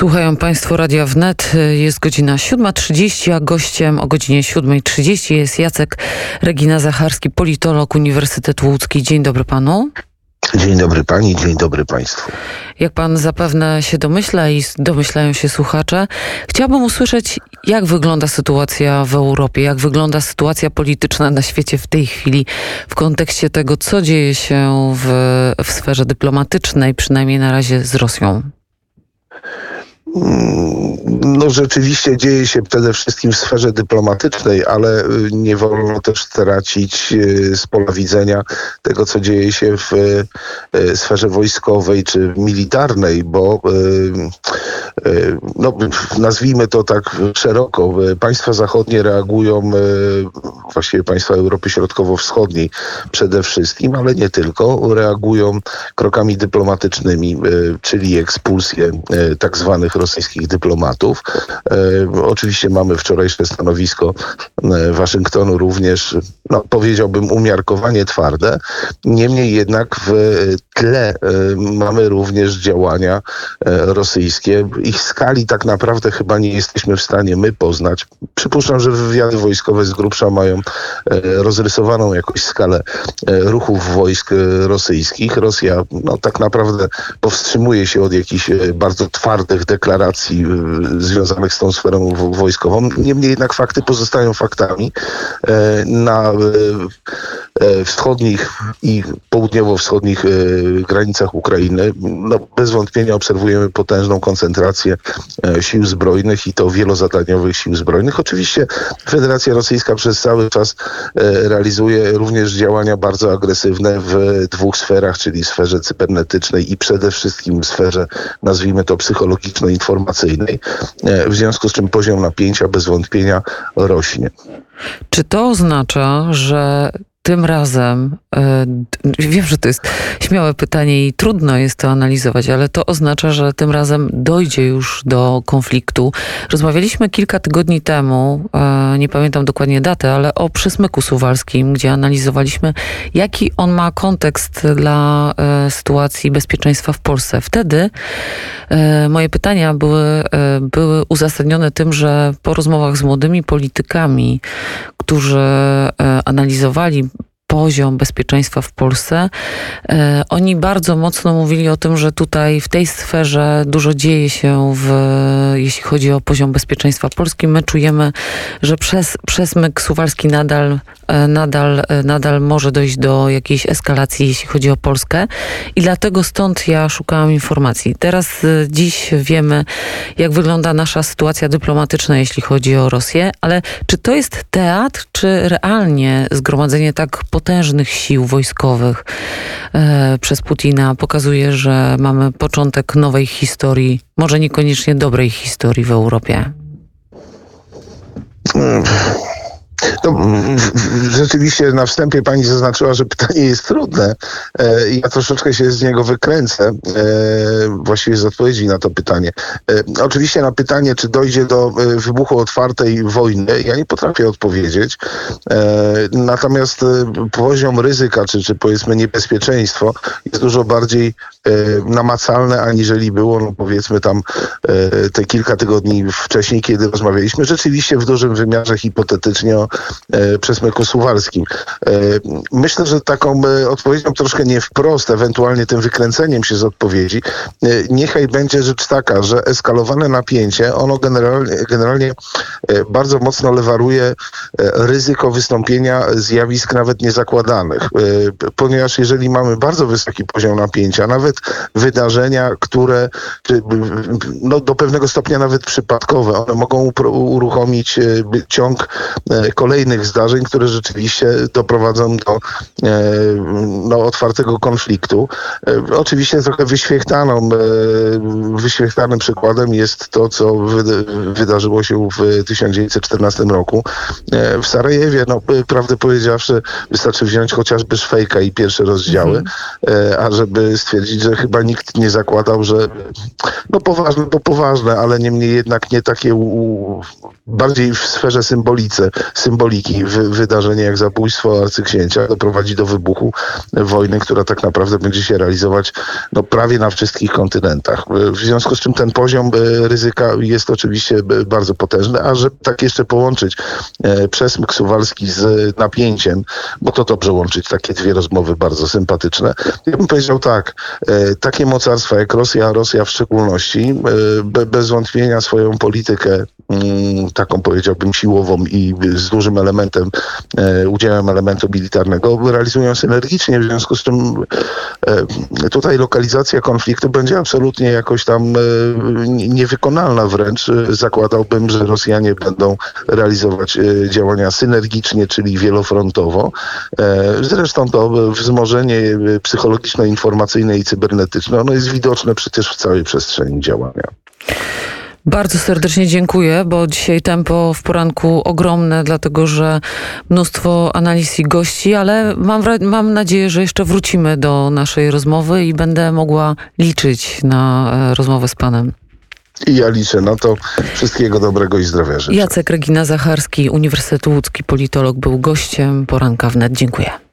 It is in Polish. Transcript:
Słuchają Państwo Radia Wnet. Jest godzina 7.30, a gościem o godzinie 7.30 jest Jacek Regina Zacharski, politolog Uniwersytetu Łódzki. Dzień dobry Panu. Dzień dobry Pani, dzień dobry Państwu. Jak Pan zapewne się domyśla i domyślają się słuchacze, chciałbym usłyszeć, jak wygląda sytuacja w Europie, jak wygląda sytuacja polityczna na świecie w tej chwili w kontekście tego, co dzieje się w, w sferze dyplomatycznej, przynajmniej na razie z Rosją. No rzeczywiście dzieje się przede wszystkim w sferze dyplomatycznej, ale y, nie wolno też stracić y, z pola widzenia tego, co dzieje się w y, sferze wojskowej czy militarnej, bo no, nazwijmy to tak szeroko, państwa zachodnie reagują, właściwie państwa Europy Środkowo-Wschodniej przede wszystkim, ale nie tylko, reagują krokami dyplomatycznymi, czyli ekspulsję tak zwanych rosyjskich dyplomatów. E, oczywiście mamy wczorajsze stanowisko e, Waszyngtonu również, no, powiedziałbym, umiarkowanie twarde. Niemniej jednak w tle e, mamy również działania rosyjskie. Ich skali tak naprawdę chyba nie jesteśmy w stanie my poznać. Przypuszczam, że wywiady wojskowe z grubsza mają rozrysowaną jakąś skalę ruchów wojsk rosyjskich. Rosja no, tak naprawdę powstrzymuje się od jakichś bardzo twardych deklaracji związanych z tą sferą wojskową. Niemniej jednak fakty pozostają faktami. E, na e, e, wschodnich i południowo-wschodnich granicach Ukrainy no, bez wątpienia obserwujemy potężną koncentrację sił zbrojnych i to wielozadaniowych sił zbrojnych. Oczywiście Federacja Rosyjska przez cały czas realizuje również działania bardzo agresywne w dwóch sferach, czyli sferze cybernetycznej i przede wszystkim w sferze, nazwijmy to psychologicznej informacyjnej, e, w związku z czym poziom napięcia bez wątpienia rośnie. Czy to oznacza, że tym razem, e, wiem, że to jest śmiałe pytanie i trudno jest to analizować, ale to oznacza, że tym razem dojdzie już do konfliktu. Rozmawialiśmy kilka tygodni temu, e, nie pamiętam dokładnie daty, ale o przysmyku suwalskim, gdzie analizowaliśmy, jaki on ma kontekst dla e, sytuacji bezpieczeństwa w Polsce. Wtedy moje pytania były, były uzasadnione tym, że po rozmowach z młodymi politykami, którzy analizowali poziom bezpieczeństwa w Polsce. E, oni bardzo mocno mówili o tym, że tutaj w tej sferze dużo dzieje się, w, jeśli chodzi o poziom bezpieczeństwa Polski. My czujemy, że przez, przesmyk suwalski nadal, e, nadal, e, nadal może dojść do jakiejś eskalacji, jeśli chodzi o Polskę. I dlatego stąd ja szukałam informacji. Teraz dziś wiemy, jak wygląda nasza sytuacja dyplomatyczna, jeśli chodzi o Rosję, ale czy to jest teatr, czy realnie zgromadzenie tak potężnych sił wojskowych e, przez Putina pokazuje, że mamy początek nowej historii, może niekoniecznie dobrej historii w Europie. No, rzeczywiście na wstępie pani zaznaczyła, że pytanie jest trudne. E, ja troszeczkę się z niego wykręcę, e, właściwie z odpowiedzi na to pytanie. E, oczywiście na pytanie, czy dojdzie do wybuchu otwartej wojny, ja nie potrafię odpowiedzieć. Natomiast poziom ryzyka, czy, czy powiedzmy niebezpieczeństwo jest dużo bardziej namacalne, aniżeli było, no powiedzmy tam te kilka tygodni wcześniej, kiedy rozmawialiśmy. Rzeczywiście w dużym wymiarze hipotetycznie o E, przesmyku suwalskim. E, myślę, że taką e, odpowiedzią troszkę nie wprost, ewentualnie tym wykręceniem się z odpowiedzi, niechaj będzie rzecz taka, że eskalowane napięcie, ono generalnie, generalnie bardzo mocno lewaruje ryzyko wystąpienia zjawisk nawet niezakładanych. Ponieważ jeżeli mamy bardzo wysoki poziom napięcia, nawet wydarzenia, które no, do pewnego stopnia nawet przypadkowe, one mogą uruchomić ciąg kolejnych zdarzeń, które rzeczywiście doprowadzą do e, no, otwartego konfliktu. E, oczywiście trochę wyświechtaną, e, wyświechtanym przykładem jest to, co wydarzyło się w 1914 roku w Sarajewie. No, prawdę powiedziawszy, wystarczy wziąć chociażby Szwejka i pierwsze rozdziały, mhm. a żeby stwierdzić, że chyba nikt nie zakładał, że no poważne, to poważne, ale niemniej jednak nie takie u, bardziej w sferze symbolice, symboliki wy, wydarzenie jak zabójstwo arcyksięcia doprowadzi do wybuchu wojny, która tak naprawdę będzie się realizować no, prawie na wszystkich kontynentach. W związku z czym ten poziom ryzyka jest oczywiście bardzo potężny, a że tak jeszcze połączyć przesmyk suwalski z napięciem, bo to dobrze łączyć takie dwie rozmowy bardzo sympatyczne. Ja bym powiedział tak, takie mocarstwa jak Rosja, Rosja w szczególności, bez wątpienia swoją politykę mm, taką powiedziałbym siłową i z dużym elementem, udziałem elementu militarnego realizują synergicznie, w związku z czym tutaj lokalizacja konfliktu będzie absolutnie jakoś tam niewykonalna wręcz. Zakładałbym, że Rosjanie będą realizować działania synergicznie, czyli wielofrontowo. Zresztą to wzmożenie psychologiczno-informacyjne i cybernetyczne, ono jest widoczne przecież w całej przestrzeni działania. Bardzo serdecznie dziękuję, bo dzisiaj tempo w poranku ogromne, dlatego że mnóstwo analiz i gości, ale mam, mam nadzieję, że jeszcze wrócimy do naszej rozmowy i będę mogła liczyć na e, rozmowę z panem. I ja liczę na to. Wszystkiego dobrego i zdrowia życzę. Jacek Regina Zacharski, Uniwersytet Łódzki, politolog, był gościem poranka wnet. Dziękuję.